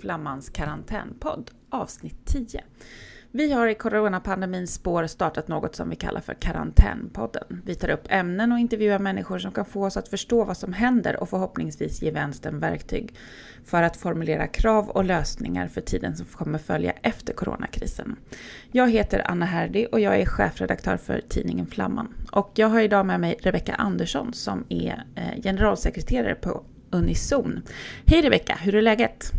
Flammans karantänpodd avsnitt 10. Vi har i coronapandemins spår startat något som vi kallar för Karantänpodden. Vi tar upp ämnen och intervjuar människor som kan få oss att förstå vad som händer och förhoppningsvis ge vänstern verktyg för att formulera krav och lösningar för tiden som kommer följa efter coronakrisen. Jag heter Anna Herdy och jag är chefredaktör för tidningen Flamman. Och jag har idag med mig Rebecka Andersson som är eh, generalsekreterare på Unison. Hej Rebecka, hur är läget?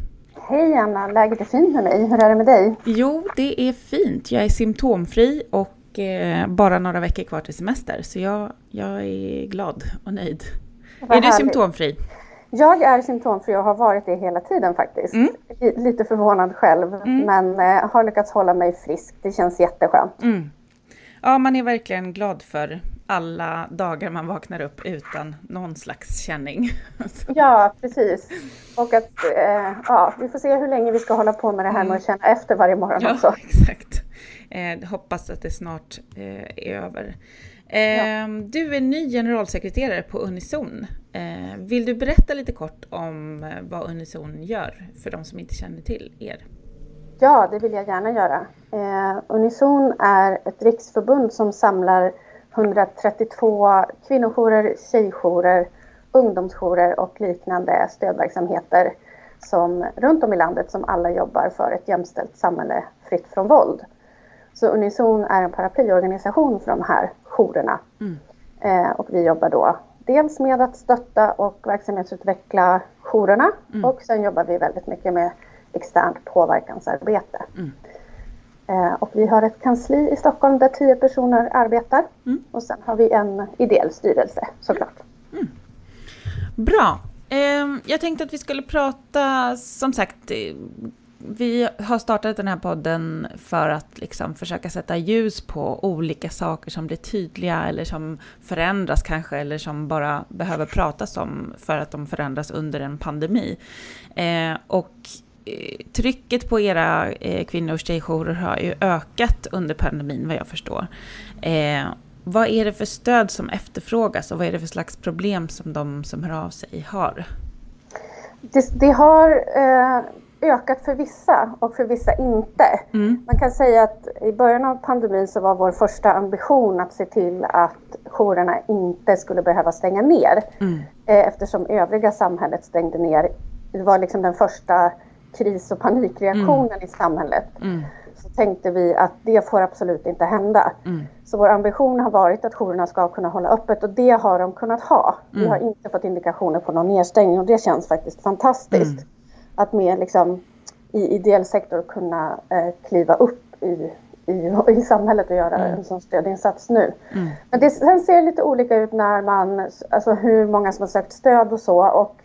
Hej Anna, läget är fint med mig. Hur är det med dig? Jo, det är fint. Jag är symptomfri och eh, bara några veckor kvar till semester. Så jag, jag är glad och nöjd. Vad är du symptomfri? Jag är symptomfri och har varit det hela tiden faktiskt. Mm. Lite förvånad själv, mm. men eh, har lyckats hålla mig frisk. Det känns jätteskönt. Mm. Ja, man är verkligen glad för alla dagar man vaknar upp utan någon slags känning. Ja, precis. Och att eh, ja, vi får se hur länge vi ska hålla på med det här med att känna efter varje morgon ja, också. Exakt. Eh, hoppas att det snart eh, är över. Ja. Du är ny generalsekreterare på Unison. Eh, vill du berätta lite kort om eh, vad Unison gör för de som inte känner till er? Ja, det vill jag gärna göra. Eh, Unison är ett riksförbund som samlar 132 kvinnojourer, tjejjourer, ungdomsjourer och liknande stödverksamheter som runt om i landet som alla jobbar för ett jämställt samhälle fritt från våld. Så Unison är en paraplyorganisation för de här jourerna. Mm. Eh, och vi jobbar då dels med att stötta och verksamhetsutveckla jourerna mm. och sen jobbar vi väldigt mycket med externt påverkansarbete. Mm. Eh, och vi har ett kansli i Stockholm där tio personer arbetar. Mm. Och sen har vi en ideell styrelse såklart. Mm. Bra. Eh, jag tänkte att vi skulle prata, som sagt, eh, vi har startat den här podden för att liksom försöka sätta ljus på olika saker som blir tydliga eller som förändras kanske eller som bara behöver pratas om för att de förändras under en pandemi. Eh, och trycket på era eh, och tjejjourer har ju ökat under pandemin vad jag förstår. Eh, vad är det för stöd som efterfrågas och vad är det för slags problem som de som hör av sig har? Det, det har eh, ökat för vissa och för vissa inte. Mm. Man kan säga att i början av pandemin så var vår första ambition att se till att jourerna inte skulle behöva stänga ner. Mm. Eh, eftersom övriga samhället stängde ner. Det var liksom den första kris och panikreaktionen mm. i samhället mm. så tänkte vi att det får absolut inte hända. Mm. Så vår ambition har varit att jourerna ska kunna hålla öppet och det har de kunnat ha. Vi mm. har inte fått indikationer på någon nedstängning och det känns faktiskt fantastiskt. Mm. Att med liksom i ideell sektor kunna eh, kliva upp i, i, i samhället och göra mm. en sån stödinsats nu. Mm. Men det, sen ser det lite olika ut när man, alltså hur många som har sökt stöd och så. Och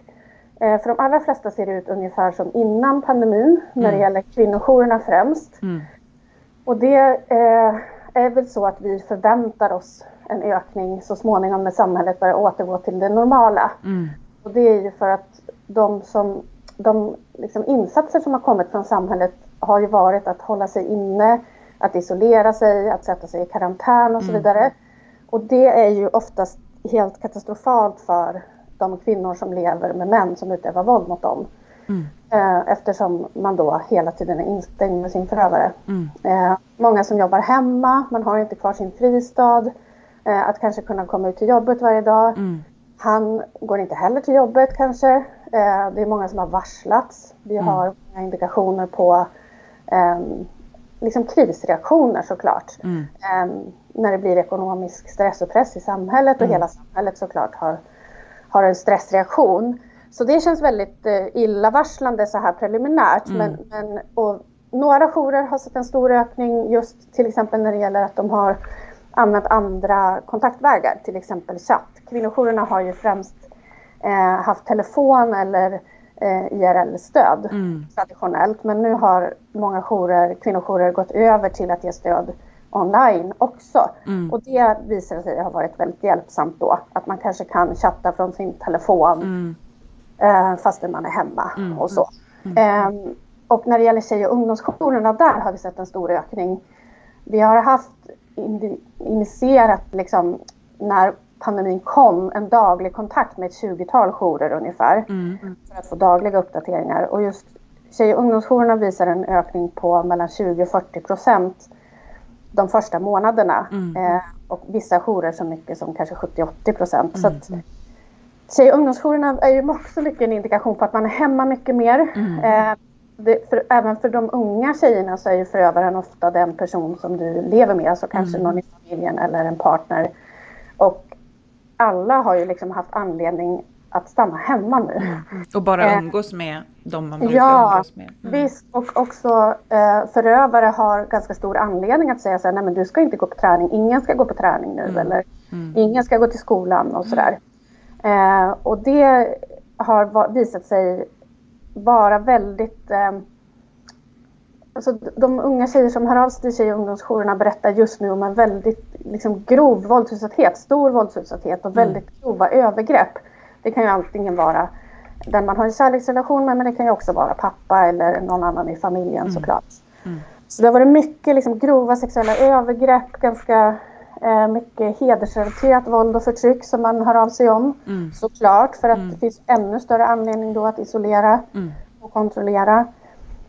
för de allra flesta ser det ut ungefär som innan pandemin när det mm. gäller kvinnojourerna främst. Mm. Och det eh, är väl så att vi förväntar oss en ökning så småningom när samhället börjar återgå till det normala. Mm. Och det är ju för att de, som, de liksom insatser som har kommit från samhället har ju varit att hålla sig inne, att isolera sig, att sätta sig i karantän och så mm. vidare. Och det är ju oftast helt katastrofalt för de kvinnor som lever med män som utövar våld mot dem. Mm. Eh, eftersom man då hela tiden är instängd med sin förövare. Mm. Eh, många som jobbar hemma, man har inte kvar sin fristad. Eh, att kanske kunna komma ut till jobbet varje dag. Mm. Han går inte heller till jobbet kanske. det är många som har varslats. Vi mm. har många indikationer på ehm, liksom krisreaktioner såklart. Mm. Ehm, när det blir ekonomisk stress och press i samhället och mm. hela samhället såklart har har en stressreaktion. Så det känns väldigt eh, illavarslande så här preliminärt. Mm. Men, men, och några jourer har sett en stor ökning just till exempel när det gäller att de har använt andra kontaktvägar, till exempel chatt. Kvinnojourerna har ju främst eh, haft telefon eller eh, IRL-stöd mm. traditionellt. Men nu har många jourer, kvinnojourer gått över till att ge stöd online också. Mm. Och det visar sig ha varit väldigt hjälpsamt då. Att man kanske kan chatta från sin telefon mm. eh, fastän man är hemma mm. och så. Eh, och när det gäller tjej och ungdomsjourerna, där har vi sett en stor ökning. Vi har haft initierat liksom när pandemin kom en daglig kontakt med ett 20-tal jourer ungefär. Mm. För att få dagliga uppdateringar. Och just tjej och ungdomsjourerna visar en ökning på mellan 20 och 40 procent de första månaderna. Mm. Eh, och vissa jourer så mycket som kanske 70-80 procent. Mm. Så tjej och ungdomsjourerna är ju också mycket en indikation på att man är hemma mycket mer. Mm. Eh, det, för, även för de unga tjejerna så är ju förövaren ofta den person som du lever med, alltså kanske mm. någon i familjen eller en partner. Och alla har ju liksom haft anledning att stanna hemma nu. Mm. Och bara eh, umgås med de man brukar ja, umgås med. Mm. Visst, och också eh, förövare har ganska stor anledning att säga så här, nej men du ska inte gå på träning, ingen ska gå på träning nu mm. eller mm. ingen ska gå till skolan och sådär. Eh, och det har visat sig vara väldigt eh, Alltså, de unga tjejer som hör av sig till tjej och ungdomsjourerna berättar just nu om en väldigt liksom, grov våldsutsatthet, stor våldsutsatthet och mm. väldigt mm. grova övergrepp. Det kan ju antingen vara den man har en kärleksrelation med men det kan ju också vara pappa eller någon annan i familjen mm. såklart. Mm. Så det har varit mycket liksom, grova sexuella övergrepp, ganska eh, mycket hedersrelaterat våld och förtryck som man hör av sig om. Mm. Såklart, för att mm. det finns ännu större anledning då att isolera mm. och kontrollera.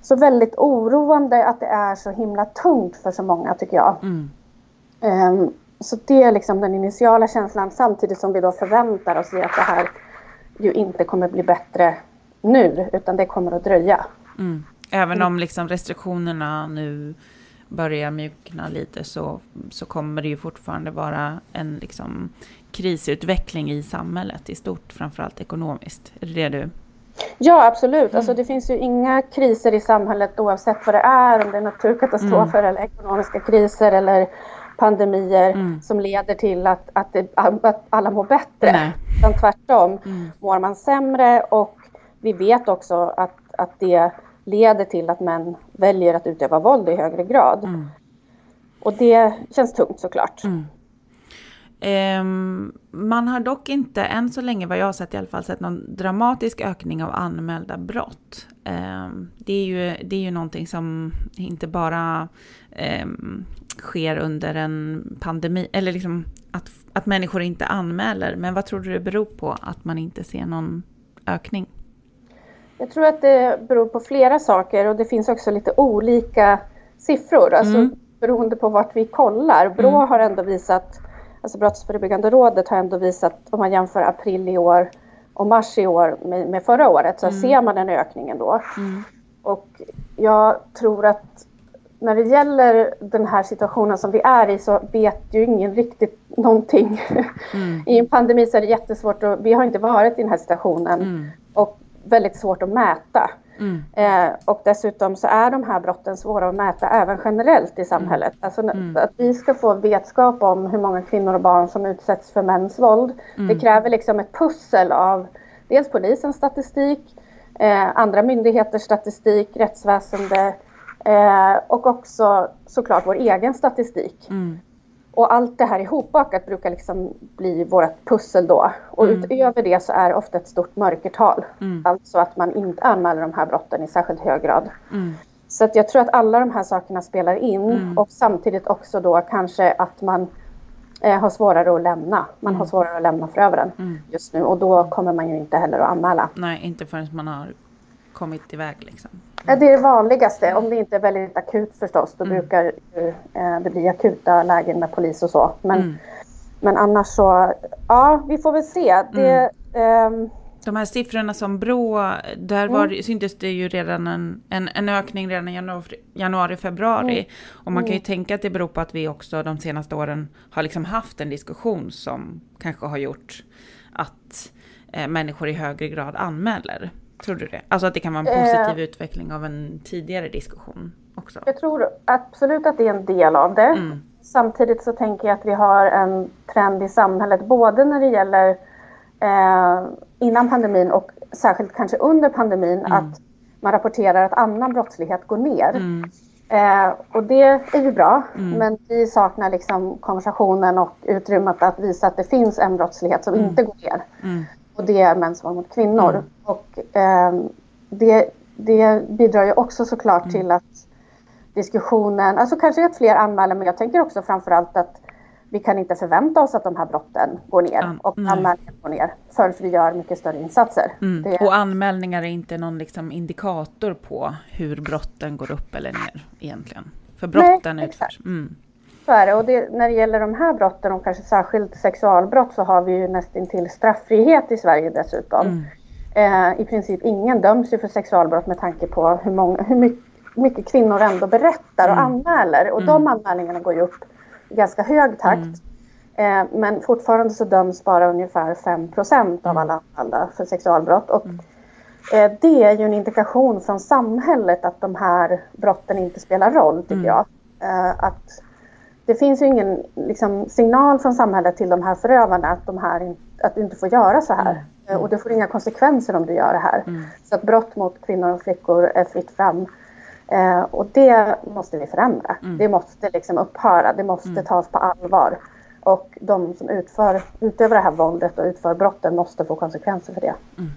Så väldigt oroande att det är så himla tungt för så många tycker jag. Um, så det är liksom den initiala känslan samtidigt som vi då förväntar oss att det här ju inte kommer bli bättre nu utan det kommer att dröja. Mm. Även om liksom restriktionerna nu börjar mjukna lite så, så kommer det ju fortfarande vara en liksom krisutveckling i samhället i stort, framförallt ekonomiskt. Är det det du Ja, absolut. Mm. Alltså, det finns ju inga kriser i samhället oavsett vad det är, om det är naturkatastrofer mm. eller ekonomiska kriser eller pandemier mm. som leder till att, att, det, att alla mår bättre. Nej. Utan tvärtom mm. mår man sämre och vi vet också att, att det leder till att män väljer att utöva våld i högre grad. Mm. Och det känns tungt såklart. Mm. Um, man har dock inte, än så länge vad jag har sett i alla fall, sett någon dramatisk ökning av anmälda brott. Um, det, är ju, det är ju någonting som inte bara um, sker under en pandemi, eller liksom att, att människor inte anmäler. Men vad tror du det beror på att man inte ser någon ökning? Jag tror att det beror på flera saker och det finns också lite olika siffror. Alltså mm. beroende på vart vi kollar. Brå mm. har ändå visat alltså Brottsförebyggande rådet har ändå visat, om man jämför april i år och mars i år med, med förra året, så mm. ser man en ökning ändå. Mm. Och jag tror att när det gäller den här situationen som vi är i så vet ju ingen riktigt någonting. Mm. I en pandemi så är det jättesvårt och vi har inte varit i den här situationen. Mm. Och väldigt svårt att mäta. Mm. Eh, och dessutom så är de här brotten svåra att mäta även generellt i samhället. Mm. Alltså mm. att vi ska få vetskap om hur många kvinnor och barn som utsätts för mäns våld. Mm. Det kräver liksom ett pussel av dels polisens statistik, eh, andra myndigheters statistik, rättsväsende eh, och också såklart vår egen statistik. Mm. Och allt det här ihopbakat brukar liksom bli vårt pussel då. Och mm. utöver det så är det ofta ett stort mörkertal. Mm. Alltså att man inte anmäler de här brotten i särskilt hög grad. Mm. Så att jag tror att alla de här sakerna spelar in mm. och samtidigt också då kanske att man eh, har svårare att lämna. Man har mm. svårare att lämna förövaren mm. just nu och då kommer man ju inte heller att anmäla. Nej, inte förrän man har kommit iväg liksom. Ja, det är det vanligaste. Om det inte är väldigt akut förstås. Då mm. brukar eh, det bli akuta lägen med polis och så. Men, mm. men annars så, ja, vi får väl se. Det, eh, de här siffrorna som Brå, där var, mm. syntes det ju redan en, en, en ökning redan i januari, januari februari. Mm. Och man kan ju mm. tänka att det beror på att vi också de senaste åren har liksom haft en diskussion som kanske har gjort att eh, människor i högre grad anmäler. Tror du det? Alltså att det kan vara en positiv eh, utveckling av en tidigare diskussion också? Jag tror absolut att det är en del av det. Mm. Samtidigt så tänker jag att vi har en trend i samhället både när det gäller eh, innan pandemin och särskilt kanske under pandemin mm. att man rapporterar att annan brottslighet går ner. Mm. Eh, och det är ju bra, mm. men vi saknar liksom konversationen och utrymmet att visa att det finns en brottslighet som mm. inte går ner. Mm. Och det är mäns våld mot kvinnor. Mm. Och eh, det, det bidrar ju också såklart mm. till att diskussionen, alltså kanske att fler anmäler, men jag tänker också framförallt att vi kan inte förvänta oss att de här brotten går ner An och anmälningar går ner förrän vi gör mycket större insatser. Mm. Det... Och anmälningar är inte någon liksom indikator på hur brotten går upp eller ner egentligen? För brotten Nej, utförs. Mm. Så är det. Och det, när det gäller de här brotten och kanske särskilt sexualbrott så har vi ju nästintill strafffrihet i Sverige dessutom. Mm. Eh, I princip ingen döms ju för sexualbrott med tanke på hur, många, hur mycket, mycket kvinnor ändå berättar och mm. anmäler. Och de mm. anmälningarna går ju upp i ganska hög takt. Mm. Eh, men fortfarande så döms bara ungefär 5% av mm. alla anmälda för sexualbrott. Och, eh, det är ju en indikation från samhället att de här brotten inte spelar roll, tycker mm. jag. Eh, att det finns ju ingen liksom, signal från samhället till de här förövarna att, de här, att du inte får göra så här. Mm. Och det får inga konsekvenser om du gör det här. Mm. Så att brott mot kvinnor och flickor är fritt fram. Eh, och det måste vi förändra. Mm. Det måste liksom upphöra. Det måste mm. tas på allvar. Och de som utför, utövar det här våldet och utför brotten måste få konsekvenser för det. Mm.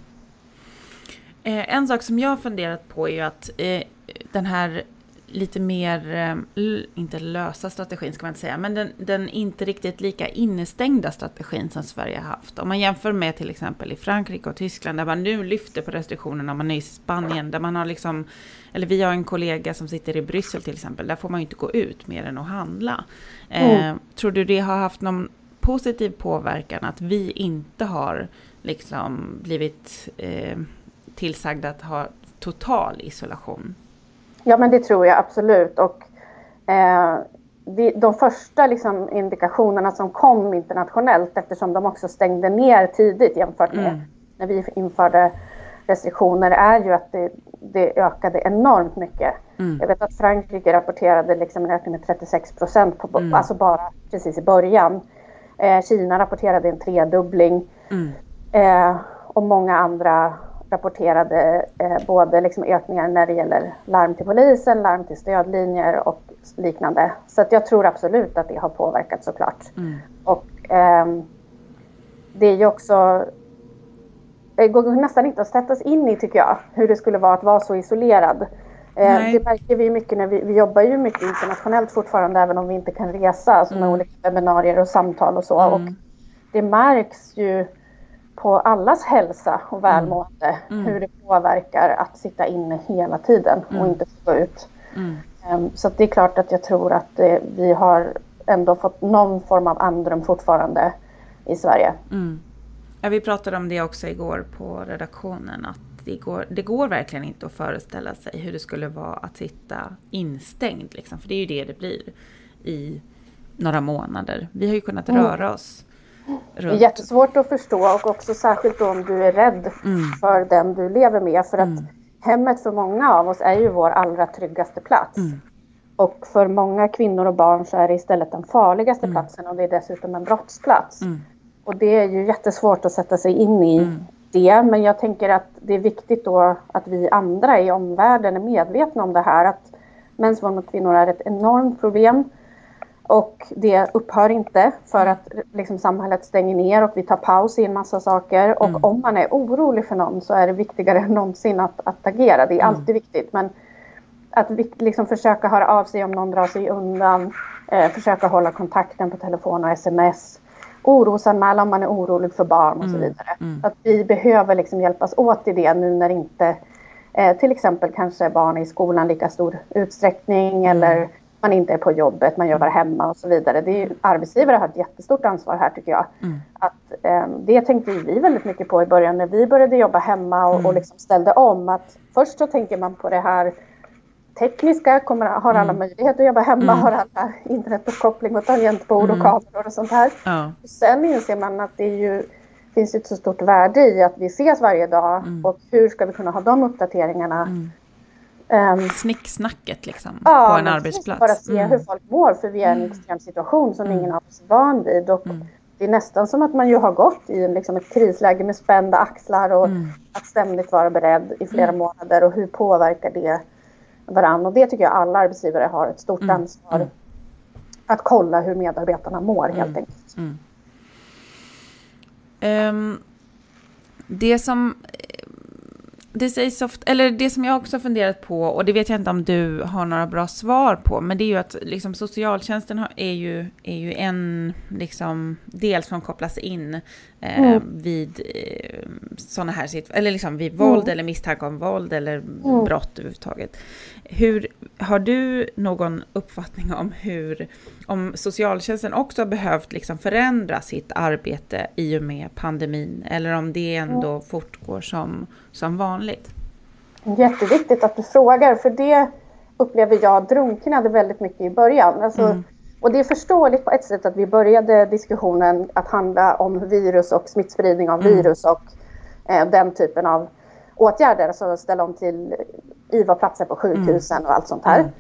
Eh, en sak som jag har funderat på är ju att eh, den här lite mer, eh, inte lösa strategin ska man inte säga, men den, den, inte riktigt lika innestängda strategin som Sverige har haft. Om man jämför med till exempel i Frankrike och Tyskland där man nu lyfter på restriktionerna, man är i Spanien där man har liksom, eller vi har en kollega som sitter i Bryssel till exempel, där får man ju inte gå ut mer än att handla. Mm. Eh, tror du det har haft någon positiv påverkan att vi inte har liksom blivit eh, tillsagda att ha total isolation? Ja, men det tror jag absolut. Och, eh, de, första liksom, indikationerna som kom internationellt, eftersom de också stängde ner tidigt jämfört med mm. när vi införde restriktioner, är ju att det, det ökade enormt mycket. Mm. Jag vet att Frankrike rapporterade liksom en ökning med 36 procent, mm. alltså bara precis i början. Eh, Kina rapporterade en tredubbling. Mm. Eh, och många andra rapporterade eh, både liksom ökningar när det gäller larm till polisen, larm till stödlinjer och liknande. Så jag tror absolut att det har påverkat såklart. Mm. Och eh, det är ju också det går nästan inte att sätta sig in i tycker jag, hur det skulle vara att vara så isolerad. Eh, det märker vi mycket när vi, vi jobbar ju mycket internationellt fortfarande även om vi inte kan resa, alltså med mm. olika webbinarier och samtal och så. Mm. Och det märks ju på allas hälsa och välmående. Mm. Hur det påverkar att sitta inne hela tiden och mm. inte få gå ut. Um, så det är klart att jag tror att uh, vi har ändå fått någon form av andrum fortfarande i Sverige. Mm. Ja, vi pratade om det också igår på redaktionen. Att det går, det går verkligen inte att föreställa sig hur det skulle vara att sitta instängd. Liksom. För det är ju det det blir i några månader. Vi har ju kunnat mm. röra oss Runt. Det är jättesvårt att förstå och också särskilt om du är rädd mm. för den du lever med. För att mm. hemmet för många av oss är ju vår allra tryggaste plats. Mm. Och för många kvinnor och barn så är det istället den farligaste mm. platsen och det är dessutom en brottsplats. Och det är ju jättesvårt att sätta sig in i det. Men jag tänker att det är viktigt då att vi andra i omvärlden är medvetna om det här. Att mäns våld mot kvinnor är ett enormt problem. Och det upphör inte för att liksom, samhället stänger ner och vi tar paus i en massa saker. Och mm. om man är orolig för någon så är det viktigare än någonsin att, att agera. Det är mm. alltid viktigt. Men att liksom, försöka höra av sig om någon drar sig undan. Eh, försöka hålla kontakten på telefon och sms. Orosanmäla om man är orolig för barn och mm. så vidare. Mm. Att vi behöver liksom hjälpas åt i det nu när inte eh, till exempel kanske barn i skolan lika stor utsträckning mm. eller man inte är på jobbet, man jobbar hemma och så vidare. Det är, arbetsgivare har ett jättestort ansvar här tycker jag. Mm. Att, eh, det tänkte vi väldigt mycket på i början när vi började jobba hemma och, mm. och liksom ställde om. Att först så tänker man på det här tekniska, kommer, har alla mm. möjlighet att jobba hemma, mm. har alla internetuppkoppling och tangentbord och mm. kameror och sånt här. Ja. Och sen inser man att det är ju, finns ett så stort värde i att vi ses varje dag mm. och hur ska vi kunna ha de uppdateringarna mm. Um, Snicksnacket liksom, ja, på en arbetsplats. bara se mm. hur folk mår, för vi är i en mm. extrem situation som mm. ingen av oss är van vid. Och mm. Det är nästan som att man ju har gått i liksom ett krisläge med spända axlar och mm. att ständigt vara beredd i flera mm. månader. Och hur påverkar det varandra? Och det tycker jag alla arbetsgivare har ett stort ansvar att kolla hur medarbetarna mår helt enkelt. Um, det som det sägs ofta, eller det som jag också funderat på, och det vet jag inte om du har några bra svar på, men det är ju att liksom, socialtjänsten är ju, är ju en liksom, del som kopplas in eh, mm. vid eh, sådana här situationer, eller liksom vid våld mm. eller misstanke om våld eller mm. brott överhuvudtaget. Hur, har du någon uppfattning om hur, om socialtjänsten också behövt liksom förändra sitt arbete i och med pandemin, eller om det ändå mm. fortgår som, som vanligt? Jätteviktigt att du frågar, för det upplever jag drunknade väldigt mycket i början. Alltså, mm. Och det är förståeligt på ett sätt att vi började diskussionen att handla om virus och smittspridning av mm. virus och eh, den typen av åtgärder, alltså ställa om till IVA-platser på sjukhusen mm. och allt sånt här.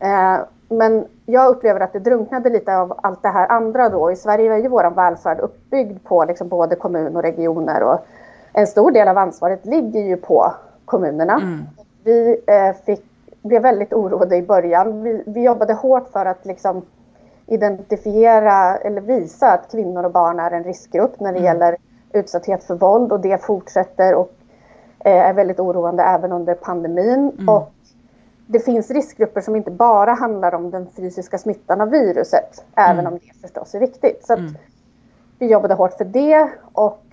Mm. Eh, men jag upplever att det drunknade lite av allt det här andra då. I Sverige är ju vår välfärd uppbyggd på liksom både kommun och regioner och en stor del av ansvaret ligger ju på kommunerna. Mm. Vi eh, fick, blev väldigt oroade i början. Vi, vi jobbade hårt för att liksom identifiera eller visa att kvinnor och barn är en riskgrupp när det mm. gäller utsatthet för våld och det fortsätter och eh, är väldigt oroande även under pandemin. Mm. Och det finns riskgrupper som inte bara handlar om den fysiska smittan av viruset, mm. även om det förstås är viktigt. Så mm. vi jobbade hårt för det och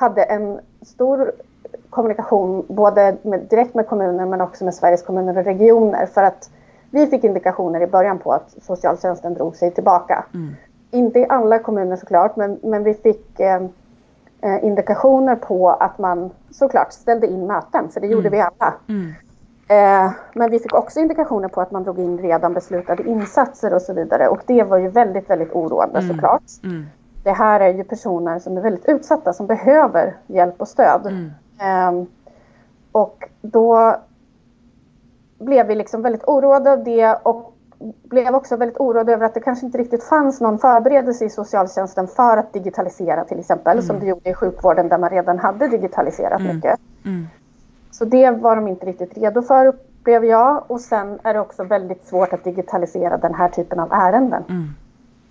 hade en stor kommunikation både med, direkt med kommuner men också med Sveriges kommuner och regioner för att vi fick indikationer i början på att socialtjänsten drog sig tillbaka. Mm. Inte i alla kommuner såklart men, men vi fick eh, eh indikationer på att man såklart ställde in möten för det gjorde mm. vi alla. Mm. Eh, men vi fick också indikationer på att man drog in redan beslutade insatser och så vidare och det var ju väldigt, väldigt oroande mm. såklart. Mm. Det här är ju personer som är väldigt utsatta som behöver hjälp och stöd. Mm. Eh, och då blev vi liksom väldigt oroade av det och blev också väldigt oroade över att det kanske inte riktigt fanns någon förberedelse i socialtjänsten för att digitalisera till exempel, mm. som det gjorde i sjukvården där man redan hade digitaliserat mm. mycket. Mm. Så det var de inte riktigt redo för upplever jag och sen är det också väldigt svårt att digitalisera den här typen av ärenden.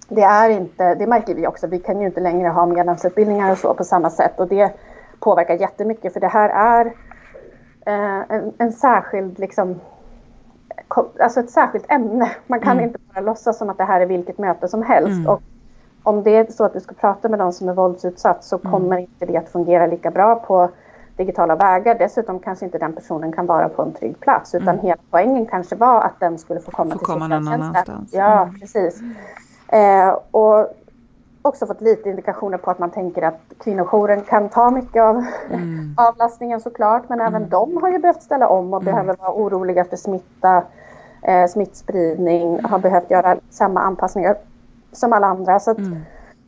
Det är inte, det märker vi också, vi kan ju inte längre ha medlemsutbildningar och så på samma sätt och det påverkar jättemycket för det här är eh, en, en särskild liksom alltså ett särskilt ämne. Man kan mm. inte bara låtsas som att det här är vilket möte som helst. Mm. Och om det är så att du ska prata med någon som är våldsutsatt så mm. kommer inte det att fungera lika bra på digitala vägar. Dessutom kanske inte den personen kan vara på en trygg plats utan mm. hela poängen kanske var att den skulle få komma få till komma någon annanstans. Ja, mm. precis. Eh, och också fått lite indikationer på att man tänker att kvinnojouren kan ta mycket av mm. avlastningen såklart. Men även mm. de har ju behövt ställa om och mm. behöver vara oroliga för smitta, eh, smittspridning, har behövt göra samma anpassningar som alla andra. Så att, mm.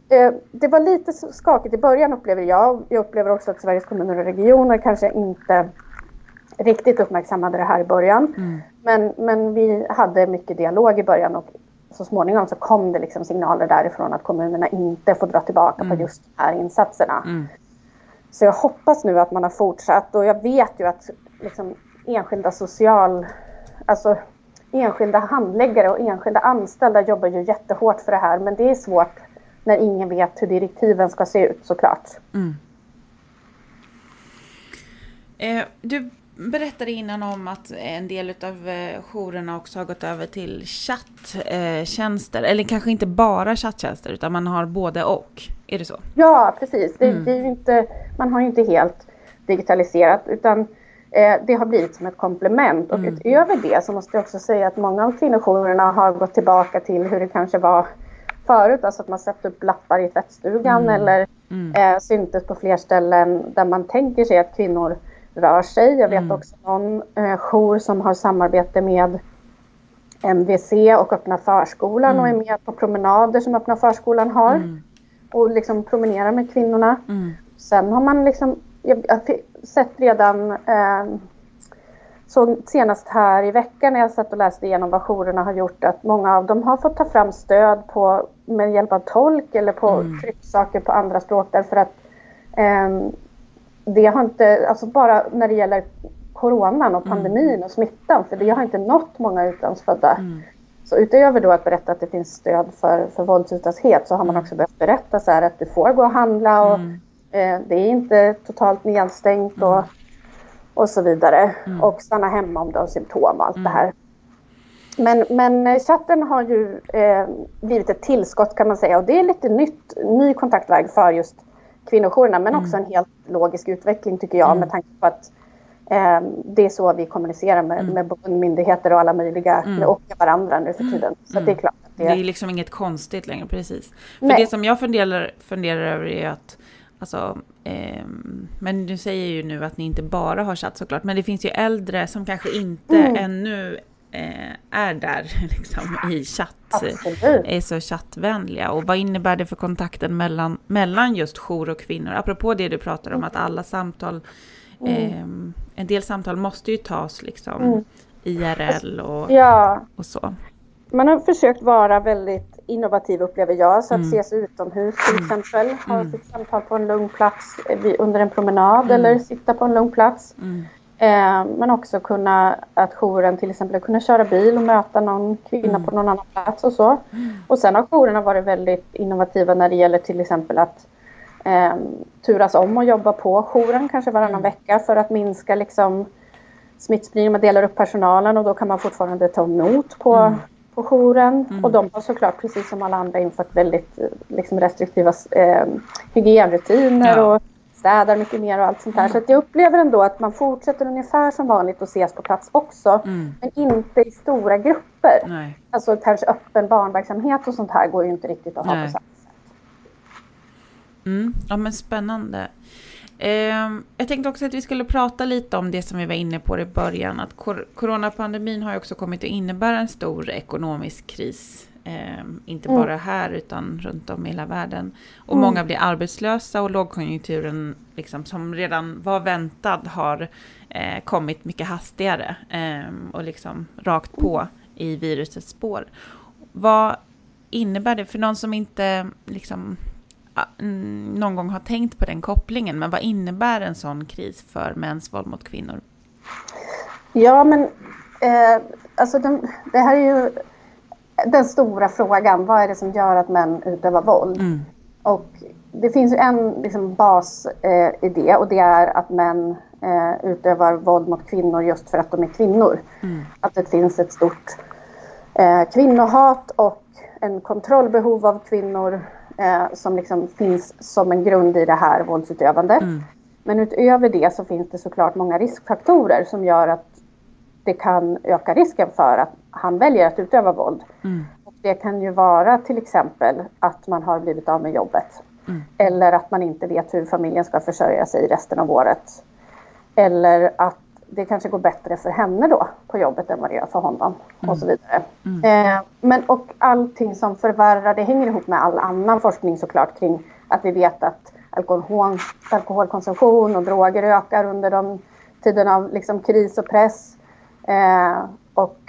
eh, det var lite skakigt i början upplever jag. Jag upplever också att Sveriges kommuner och regioner kanske inte riktigt uppmärksammade det här i början. Mm. Men, men vi hade mycket dialog i början och så småningom så kom det liksom signaler därifrån att kommunerna inte får dra tillbaka mm. på just de här insatserna. Mm. Så jag hoppas nu att man har fortsatt och jag vet ju att liksom enskilda social, alltså enskilda handläggare och enskilda anställda jobbar ju jättehårt för det här men det är svårt när ingen vet hur direktiven ska se ut såklart. Mm. Eh, du berättade innan om att en del av eh, jourerna också har gått över till chatttjänster. Eller kanske inte bara chatttjänster utan man har både och. Är det så? Ja, precis. Det, mm. det är inte, man har ju inte helt digitaliserat utan eh, det har blivit som ett komplement. Och mm. utöver det så måste jag också säga att många av kvinnojourerna har gått tillbaka till hur det kanske var förut. Alltså att man satt upp lappar i tvättstugan mm. eller mm. eh, syntes på fler ställen där man tänker sig att kvinnor rör sig. Jag vet mm. också någon eh, jour som har samarbete med MVC och Öppna förskolan mm. och är med på promenader som Öppna förskolan har. Mm. Och liksom promenerar med kvinnorna. Mm. Sen har man liksom, jag, jag sett redan, eh, såg senast här i veckan när jag satt och läste igenom vad jourerna har gjort, att många av dem har fått ta fram stöd på, med hjälp av tolk eller på mm. trycksaker på andra språk därför att eh, det har inte, alltså bara när det gäller coronan och mm. pandemin mm. och smittan, för det har inte nått många utlandsfödda. Mm. Så utöver då att berätta att det finns stöd för, för våldsutsatthet så har man mm. också behövt berätta så här att du får gå och handla och mm. eh, det är inte totalt nedstängt och och så vidare. Mm. Och stanna hemma om du har symptom och allt mm. det här. Men, men eh, chatten har ju eh, blivit ett tillskott kan man säga och det är lite nytt, ny kontaktväg för just kvinnojourerna men mm. också en helt logisk utveckling tycker jag mm. med tanke på att eh, det är så vi kommunicerar med, mm. med myndigheter och alla möjliga mm. och varandra nu för tiden. Så det är klart. Att det... det är liksom inget konstigt längre, precis. För Nej. det som jag funderar, funderar över är att Alltså, eh, men du säger ju nu att ni inte bara har chatt såklart, men det finns ju äldre som kanske inte mm. ännu är där liksom, i chatt, Absolut. är så chattvänliga. Och vad innebär det för kontakten mellan, mellan just jour och kvinnor? Apropå det du pratar om, att alla samtal, eh, en del samtal måste ju tas liksom mm. IRL och, ja. och så. Man har försökt vara väldigt innovativ upplever jag, så att mm. ses utomhus till mm. exempel, ha mm. sitt samtal på en lugn plats under en promenad mm. eller sitta på en lugn plats. Eh, men också kunna att jouren till exempel kunna köra bil och möta någon kvinna mm. på någon annan plats och så. Och sen har jourerna varit väldigt innovativa när det gäller till exempel att eh, turas om och jobba på jouren kanske varannan mm. vecka för att minska liksom smittspridning. Man delar upp personalen och då kan man fortfarande ta emot på, mm. på jouren. Mm. Och de har såklart precis som alla andra infört väldigt liksom, restriktiva eh, hygienrutiner ja. och städar mycket mer och allt sånt där. Mm. Så att jag upplever ändå att man fortsätter ungefär som vanligt och ses på plats också. Mm. Men inte i stora grupper. Nej. Alltså kanske öppen barnverksamhet och sånt här går ju inte riktigt att ha Nej. på samma sätt. Mm. Ja men spännande. Eh, jag tänkte också att vi skulle prata lite om det som vi var inne på i början. Att coronapandemin har ju också kommit att innebära en stor ekonomisk kris Eh, inte mm. bara här utan runt om i hela världen. Och mm. många blir arbetslösa och lågkonjunkturen liksom, som redan var väntad har eh, kommit mycket hastigare eh, och liksom rakt på i virusets spår. Vad innebär det för någon som inte liksom, någon gång har tänkt på den kopplingen, men vad innebär en sån kris för mäns våld mot kvinnor? Ja, men eh, alltså de, det här är ju den stora frågan, vad är det som gör att män utövar våld? Mm. Och det finns ju en liksom, bas eh, och det är att män eh, utövar våld mot kvinnor just för att de är kvinnor. Mm. Att det finns ett stort eh, kvinnohat och en kontrollbehov av kvinnor eh, som liksom finns som en grund i det här våldsutövandet. Mm. Men utöver det så finns det såklart många riskfaktorer som gör att det kan öka risken för att han väljer att utöva våld. Mm. Och det kan ju vara till exempel att man har blivit av med jobbet. Mm. Eller att man inte vet hur familjen ska försörja sig resten av året. Eller att det kanske går bättre för henne då på jobbet än vad det gör för honom. Mm. Och så vidare. Mm. Eh, men och allting som förvärrar, det hänger ihop med all annan forskning såklart kring att vi vet att alkohol, alkoholkonsumtion och droger ökar under de tiderna av liksom kris och press. Eh, och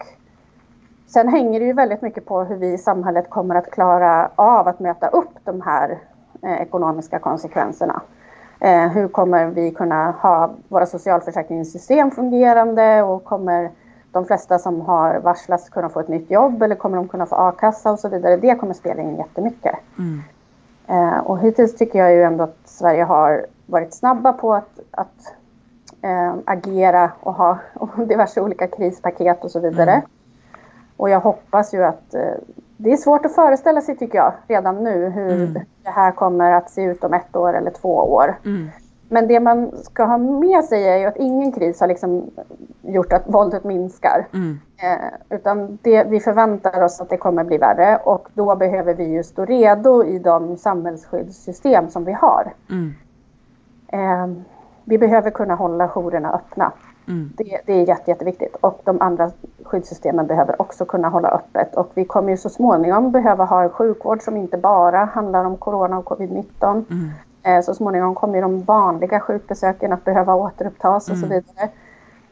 sen hänger det ju väldigt mycket på hur vi i samhället kommer att klara av att möta upp de här eh, ekonomiska konsekvenserna. Eh, hur kommer vi kunna ha våra socialförsäkringssystem fungerande och kommer de flesta som har varslats kunna få ett nytt jobb eller kommer de kunna få a-kassa och så vidare. Det kommer spela in jättemycket. Mm. Eh, och hittills tycker jag ju ändå att Sverige har varit snabba på att, att eh, agera och ha och diverse olika krispaket och så vidare. Mm. Och jag hoppas ju att eh, det är svårt att föreställa sig tycker jag redan nu hur mm. det här kommer att se ut om ett år eller två år. Mm. Men det man ska ha med sig är ju att ingen kris har liksom gjort att våldet minskar. Mm. Eh, utan det, vi förväntar oss att det kommer bli värre och då behöver vi ju stå redo i de samhällsskyddssystem som vi har. Mm. Eh, vi behöver kunna hålla jourerna öppna. Mm. Det, det, är jätte, jätteviktigt och de andra skyddssystemen behöver också kunna hålla öppet och vi kommer ju så småningom behöva ha en sjukvård som inte bara handlar om corona och covid-19. Mm. Eh, så småningom kommer de vanliga sjukbesöken att behöva återupptas och så mm. vidare.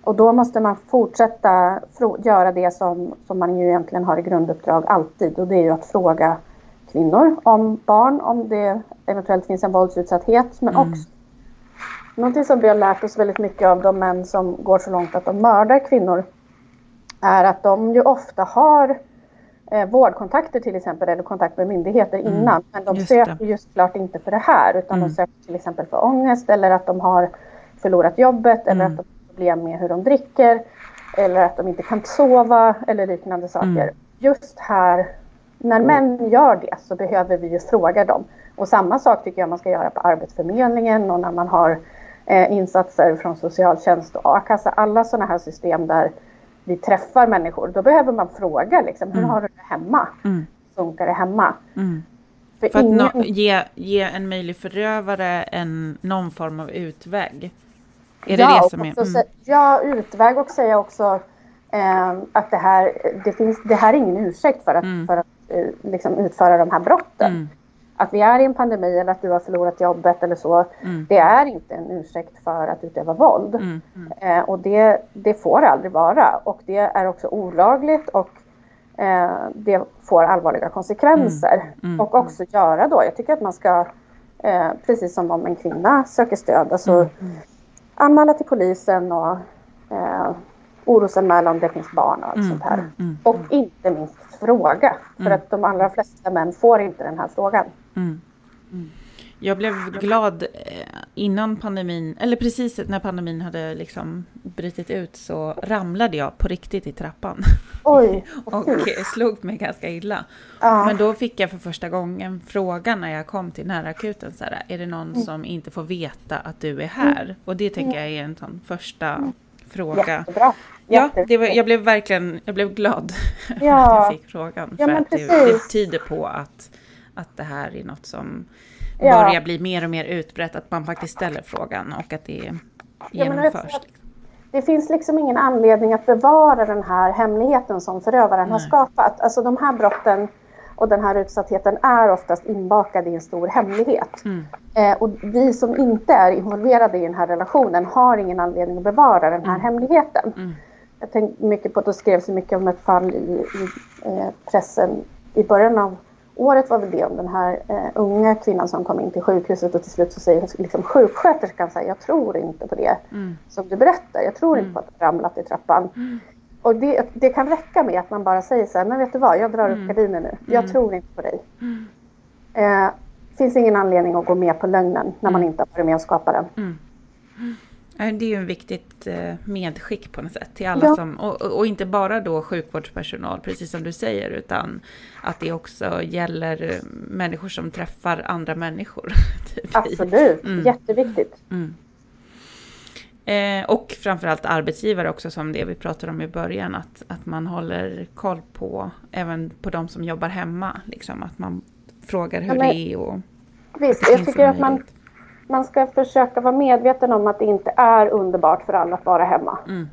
Och då måste man fortsätta göra det som, som man ju egentligen har i grunduppdrag alltid och det är ju att fråga kvinnor om barn, om det eventuellt finns en våldsutsatthet men mm. också Någonting som vi har lärt oss väldigt mycket av de män som går så långt att de mördar kvinnor är att de ju ofta har eh, vårdkontakter till exempel eller kontakt med myndigheter mm, innan. Men de just söker det. just klart inte för det här utan mm. de söker till exempel för ångest eller att de har förlorat jobbet eller mm. att de har problem med hur de dricker eller att de inte kan sova eller liknande saker. Mm. Just här, när män gör det så behöver vi ju fråga dem. Och samma sak tycker jag man ska göra på Arbetsförmedlingen och när man har eh, insatser från socialtjänst och a-kassa. Alla sådana här system där vi träffar människor, då behöver man fråga liksom, hur mm. har du det hemma? Mm. Funkar det hemma? Mm. För, För ingen... att no ge, ge en möjlig förövare en, någon form av utväg. Är det ja, det som är... Mm. Ja, utväg och säga också eh, att det här, det, finns, det här är ingen ursäkt för att, mm. för att liksom utföra de här brotten. Mm. Att vi är i en pandemi eller att du har förlorat jobbet eller så, mm. det är inte en ursäkt för att utöva våld. Mm. Mm. Eh, och det, det får aldrig vara. Och det är också olagligt och eh, det får allvarliga konsekvenser. Och också göra då, jag tycker att man ska, eh, precis som om en kvinna söker stöd, alltså anmäla till polisen och eh, orosanmäla om det finns barn och allt mm, sånt här. Mm, mm, och inte minst fråga, för mm. att de allra flesta män får inte den här frågan. Mm, mm. Jag blev glad eh, innan pandemin, eller precis när pandemin hade liksom brutit ut så ramlade jag på riktigt i trappan. Oj! och slog mig ganska illa. Ja. Men då fick jag för första gången frågan när jag kom till närakuten, så här, är det någon mm. som inte får veta att du är här? Mm. Och det tänker jag är en sån första mm. fråga. Jättebra. Ja, det var, jag blev verkligen jag blev glad ja. att jag fick frågan. Ja, för att det, det tyder på att, att det här är något som ja. börjar bli mer och mer utbrett, att man faktiskt ställer frågan och att det genomförs. Ja, det finns liksom ingen anledning att bevara den här hemligheten som förövaren Nej. har skapat. Alltså de här brotten och den här utsattheten är oftast inbakade i en stor hemlighet. Mm. Eh, och vi som inte är involverade i den här relationen har ingen anledning att bevara den här mm. hemligheten. Mm. Jag tänkte mycket på att det skrevs mycket om ett fall i, i eh, pressen i början av året var väl det om den här eh, unga kvinnan som kom in till sjukhuset och till slut så säger liksom, sjuksköterskan så här, jag tror inte på det mm. som du berättar. Jag tror mm. inte på att du ramlat i trappan. Mm. Och det, det, kan räcka med att man bara säger så här, men vet du vad, jag drar upp mm. gardinen nu. Jag mm. tror inte på dig. Mm. Eh, finns ingen anledning att gå med på lögnen när man inte har varit med och skapat den. Det är ju en viktigt eh, medskick på något sätt till alla ja. som, och, och, inte bara då sjukvårdspersonal, precis som du säger, utan att det också gäller människor som träffar andra människor. Typ. Absolut, mm. jätteviktigt. Mm. Eh, och framförallt arbetsgivare också, som det vi pratade om i början, att, att man håller koll på, även på de som jobbar hemma, liksom, att man frågar hur ja, men, det är och... Visst, jag tycker att man man ska försöka vara medveten om att det inte är underbart för alla att vara hemma. Mm.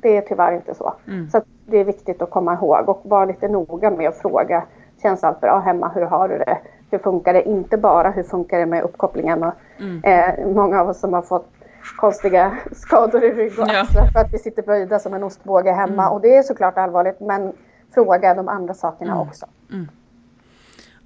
Det är tyvärr inte så. Mm. Så det är viktigt att komma ihåg och vara lite noga med att fråga. Känns allt bra hemma? Hur har du det? Hur funkar det? Inte bara hur funkar det med uppkopplingen och mm. eh, många av oss som har fått konstiga skador i rygg och axlar ja. för att vi sitter böjda som en ostbåge hemma. Mm. Och det är såklart allvarligt men fråga de andra sakerna mm. också.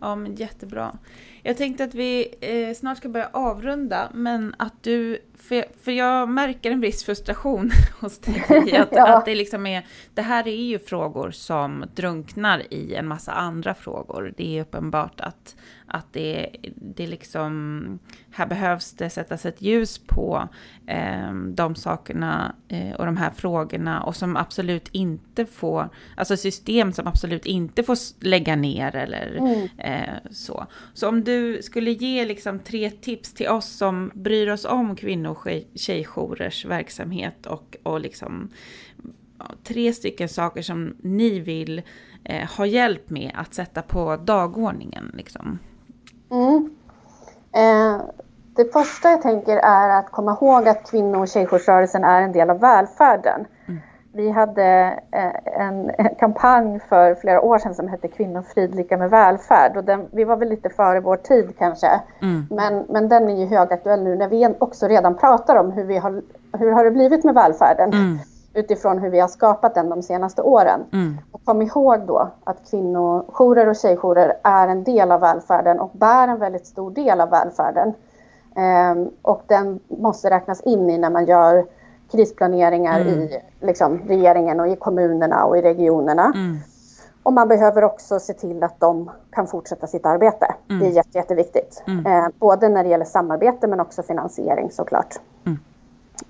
Ja men jättebra. Jag tänkte att vi eh, snart ska börja avrunda, men att du, för, för jag märker en viss frustration hos dig, att, ja. att det liksom är, det här är ju frågor som drunknar i en massa andra frågor. Det är uppenbart att, att det, det liksom, här behövs det sättas ett ljus på eh, de sakerna eh, och de här frågorna och som absolut inte får, alltså system som absolut inte får lägga ner eller mm eh, så. Så om du skulle ge liksom tre tips till oss som bryr oss om kvinno och tjejjourers verksamhet och, och liksom tre stycken saker som ni vill eh, ha hjälp med att sätta på dagordningen. Liksom. Mm. Eh, det första jag tänker är att komma ihåg att kvinno och tjejjoursrörelsen är en del av välfärden. Vi hade eh, en, en, kampanj för flera år sedan som hette Kvinnofrid lika med välfärd. Och den, vi var väl lite före vår tid kanske. Mm. Men, men den är ju högaktuell nu när vi också redan pratar om hur, vi har, hur har det blivit med välfärden. Mm utifrån hur vi har skapat den de senaste åren. Mm. Och kom ihåg då att kvinnojourer och tjejjourer är en del av välfärden och bär en väldigt stor del av välfärden. Ehm, och den måste räknas in i när man gör krisplaneringar mm. i liksom, regeringen och i kommunerna och i regionerna. Mm. Och man behöver också se till att de kan fortsätta sitt arbete. Det är mm. jätte, jätteviktigt. Ehm, både när det gäller samarbete men också finansiering såklart.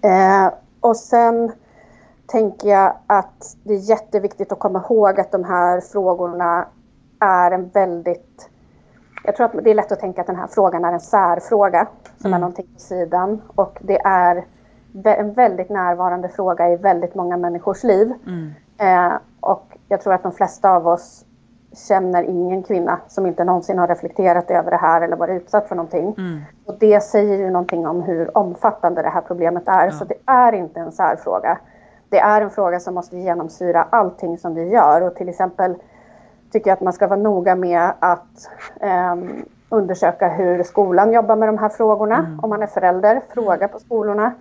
Ehm, och sen tänker jag att det är jätteviktigt att komma ihåg att de här frågorna är en väldigt... Jag tror att det är lätt att tänka att den här frågan är en särfråga som mm. är någonting på sidan och det är en väldigt närvarande fråga i väldigt många människors liv. Mm. Eh, och jag tror att de flesta av oss känner ingen kvinna som inte någonsin har reflekterat över det här eller varit utsatt för någonting. Mm. Och det säger ju någonting om hur omfattande det här problemet är. Ja. Så det är inte en särfråga. Det är en fråga som måste genomsyra allting som vi gör och till exempel tycker jag att man ska vara noga med att eh, undersöka hur skolan jobbar med de här frågorna. Mm. Om man är förälder, fråga på skolorna.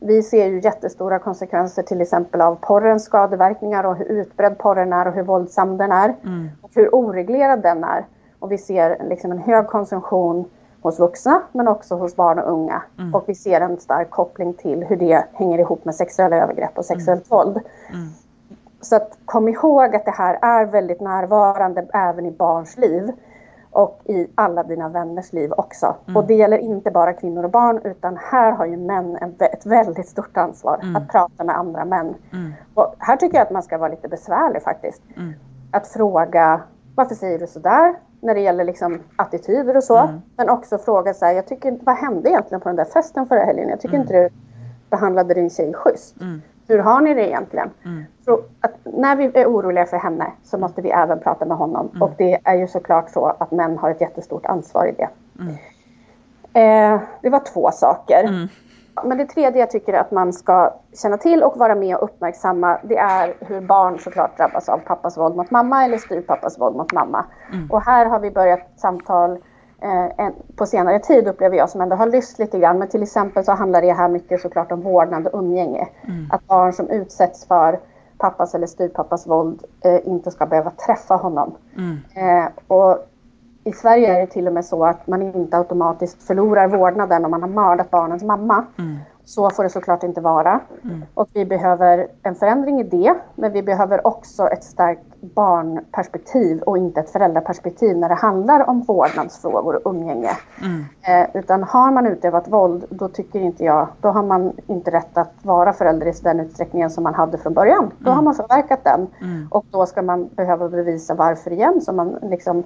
Vi ser ju jättestora konsekvenser till exempel av porrens skadeverkningar och hur utbredd porren är och hur våldsam den är. Mm. Och hur oreglerad den är. Och vi ser liksom en hög konsumtion hos vuxna men också hos barn och unga. Mm. Och vi ser en stark koppling till hur det hänger ihop med sexuella övergrepp och sexuellt mm. våld. Mm. Så att kom ihåg att det här är väldigt närvarande även i barns liv och i alla dina vänners liv också. Mm. Och det gäller inte bara kvinnor och barn utan här har ju män ett väldigt stort ansvar mm. att prata med andra män. Mm. Och här tycker jag att man ska vara lite besvärlig faktiskt. Mm. Att fråga varför säger du sådär? När det gäller liksom attityder och så. Mm. Men också fråga så här, jag tycker, vad hände egentligen på den där festen förra helgen? Jag tycker mm. inte du behandlade din tjej schysst. Hur har ni det egentligen? Mm. Så att när vi är oroliga för henne så måste vi även prata med honom. Mm. Och det är ju såklart så att män har ett jättestort ansvar i det. Mm. Eh, det var två saker. Mm. Men det tredje jag tycker att man ska känna till och vara med och uppmärksamma det är hur barn såklart drabbas av pappas våld mot mamma eller styvpappas våld mot mamma. Mm. Och här har vi börjat samtal på senare tid upplever jag som ändå har lyst lite grann. Men till exempel så handlar det här mycket såklart om vårdnad och umgänge. Mm. Att barn som utsätts för pappas eller styvpappas våld eh, inte ska behöva träffa honom. Mm. Eh, och i Sverige är det till och med så att man inte automatiskt förlorar vårdnaden om man har mördat barnens mamma. Mm. Så får det såklart inte vara. Mm. Och vi behöver en förändring i det, men vi behöver också ett starkt barnperspektiv och inte ett föräldraperspektiv när det handlar om vårdnadsfrågor och umgänge. Mm. Eh, utan har man utövat våld, då tycker inte jag, då har man inte rätt att vara förälder i den utsträckningen som man hade från början. Då har mm. man förverkat den. Mm. Och då ska man behöva bevisa varför igen, så man liksom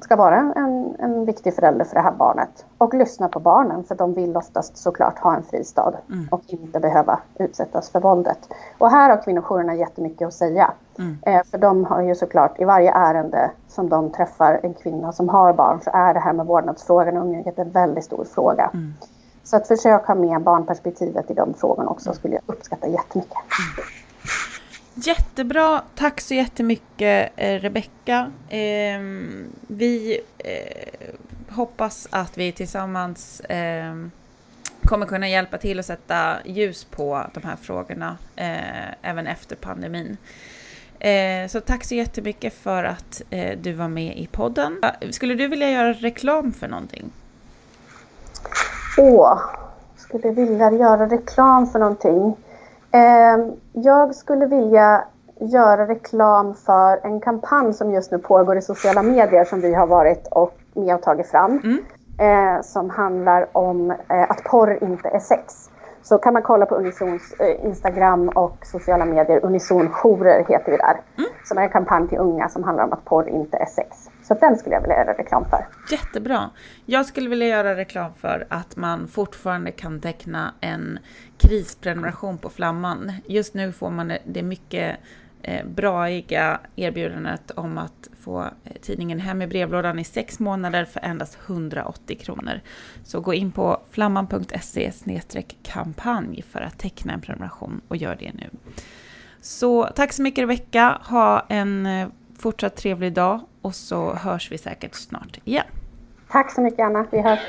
ska vara en, en viktig förälder för det här barnet. Och lyssna på barnen för de vill oftast såklart ha en fristad mm. och inte behöva utsättas för våldet. Och här har kvinnojourerna jättemycket att säga. Mm. Eh, för de har ju såklart i varje ärende som de träffar en kvinna som har barn så är det här med vårdnadsfrågan och umgänget en väldigt stor fråga. Mm. Så att försök ha med barnperspektivet i de frågorna också skulle jag uppskatta jättemycket. Mm. Jättebra, tack så jättemycket eh, Rebecka. Eh, vi eh, hoppas att vi tillsammans ehm, kommer kunna hjälpa till att sätta ljus på de här frågorna eh, även efter pandemin. Eh, så tack så jättemycket för att eh, du var med i podden. Ah, skulle du vilja göra reklam för någonting? Åh, skulle vilja göra reklam för någonting? Ehm, jag skulle vilja göra reklam för en kampanj som just nu pågår i sociala medier som vi har varit och med och tagit fram. Mm. Eh, som handlar om eh, att porr inte är sex. Så kan man kolla på Unisons eh, Instagram och sociala medier. Unisonjourer heter vi där. Mm. Som är en kampanj till unga som handlar om att porr inte är sex. Så den skulle jag vilja göra reklam för. Jättebra. Jag skulle vilja göra reklam för att man fortfarande kan teckna en krisprenumeration på Flamman. Just nu får man det mycket Eh, braiga erbjudandet om att få eh, tidningen hem i brevlådan i sex månader för endast 180 kronor. Så gå in på flamman.se kampanj för att teckna en prenumeration och gör det nu. Så tack så mycket Rebecka, ha en eh, fortsatt trevlig dag och så hörs vi säkert snart igen. Tack så mycket Anna, vi hörs.